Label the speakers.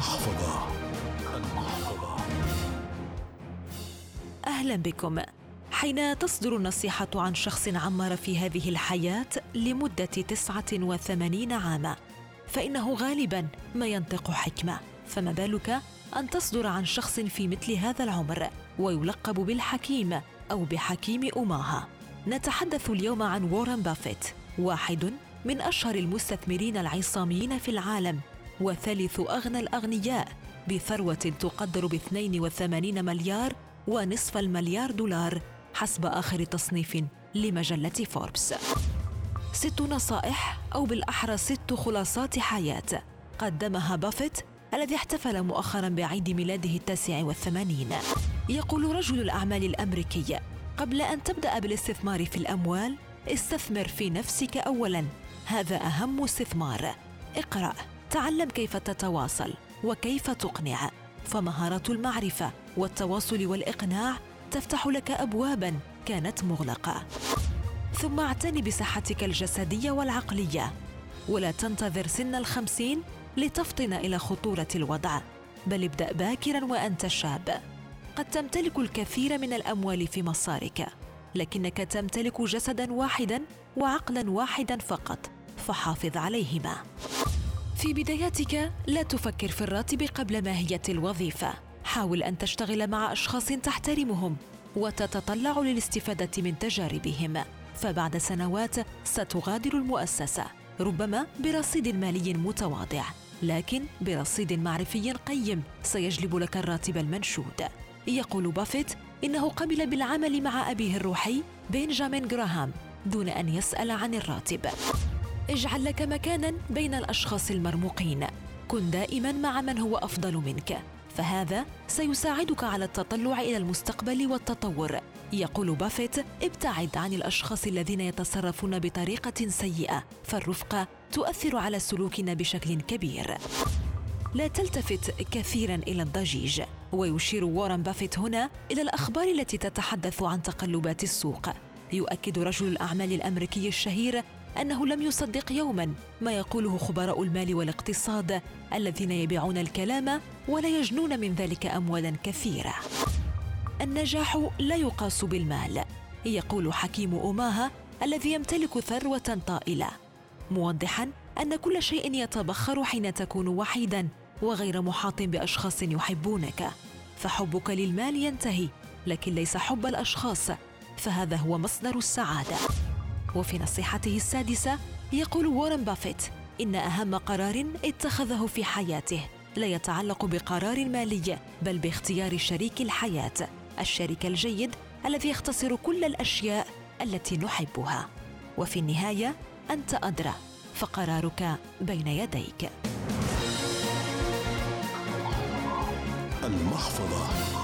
Speaker 1: المحفظة. المحفظة
Speaker 2: أهلا بكم. حين تصدر النصيحة عن شخص عمر في هذه الحياة لمدة تسعة وثمانين عاما فإنه غالبا ما ينطق حكمة. فما بالك أن تصدر عن شخص في مثل هذا العمر ويلقب بالحكيم أو بحكيم أماها نتحدث اليوم عن وارن بافيت واحد من أشهر المستثمرين العصاميين في العالم. وثالث أغنى الأغنياء بثروة تقدر ب 82 مليار ونصف المليار دولار حسب آخر تصنيف لمجلة فوربس. ست نصائح أو بالأحرى ست خلاصات حياة قدمها بافيت الذي احتفل مؤخرا بعيد ميلاده التاسع والثمانين. يقول رجل الأعمال الأمريكي: قبل أن تبدأ بالاستثمار في الأموال، استثمر في نفسك أولا، هذا أهم استثمار. اقرأ تعلم كيف تتواصل وكيف تقنع. فمهارة المعرفة والتواصل والإقناع تفتح لك ابوابا كانت مغلقة. ثم اعتني بصحتك الجسدية والعقلية. ولا تنتظر سن الخمسين لتفطن إلى خطورة الوضع بل ابدأ باكرا وأنت شاب. قد تمتلك الكثير من الأموال في مصارك لكنك تمتلك جسدا واحدا وعقلا واحدا فقط فحافظ عليهما. في بداياتك لا تفكر في الراتب قبل ماهيه الوظيفة. حاول أن تشتغل مع أشخاص تحترمهم وتتطلع للاستفادة من تجاربهم. فبعد سنوات ستغادر المؤسسة ربما برصيد مالي متواضع. لكن برصيد معرفي قيم سيجلب لك الراتب المنشود. يقول بافيت إنه قبل بالعمل مع أبيه الروحي بنجامين جراهام دون أن يسأل عن الراتب. اجعل لك مكانا بين الأشخاص المرموقين. كن دائما مع من هو أفضل منك. فهذا سيساعدك على التطلع إلى المستقبل والتطور. يقول بافيت ابتعد عن الأشخاص الذين يتصرفون بطريقة سيئة. فالرفقه تؤثر على سلوكنا بشكل كبير. لا تلتفت كثيرا إلى الضجيج. ويشير وارن بافيت هنا إلى الأخبار التي تتحدث عن تقلبات السوق. يؤكد رجل الأعمال الأمريكي الشهير أنه لم يصدق يوما ما يقوله خبراء المال والاقتصاد الذين يبيعون الكلام ولا يجنون من ذلك اموالا كثيرة. النجاح لا يقاس بالمال يقول حكيم أوماها الذي يمتلك ثروة طائلة موضحا أن كل شيء يتبخر حين تكون وحيدا وغير محاط بأشخاص يحبونك فحبك للمال ينتهي لكن ليس حب الأشخاص فهذا هو مصدر السعادة. وفي نصيحته السادسة يقول وارن بافيت إن أهم قرار اتخذه في حياته. لا يتعلق بقرار مالي بل باختيار شريك الحياة الشريك الجيد الذي يختصر كل الأشياء التي نحبها. وفي النهاية أنت أدرى فقرارك بين يديك.
Speaker 1: المحفظة.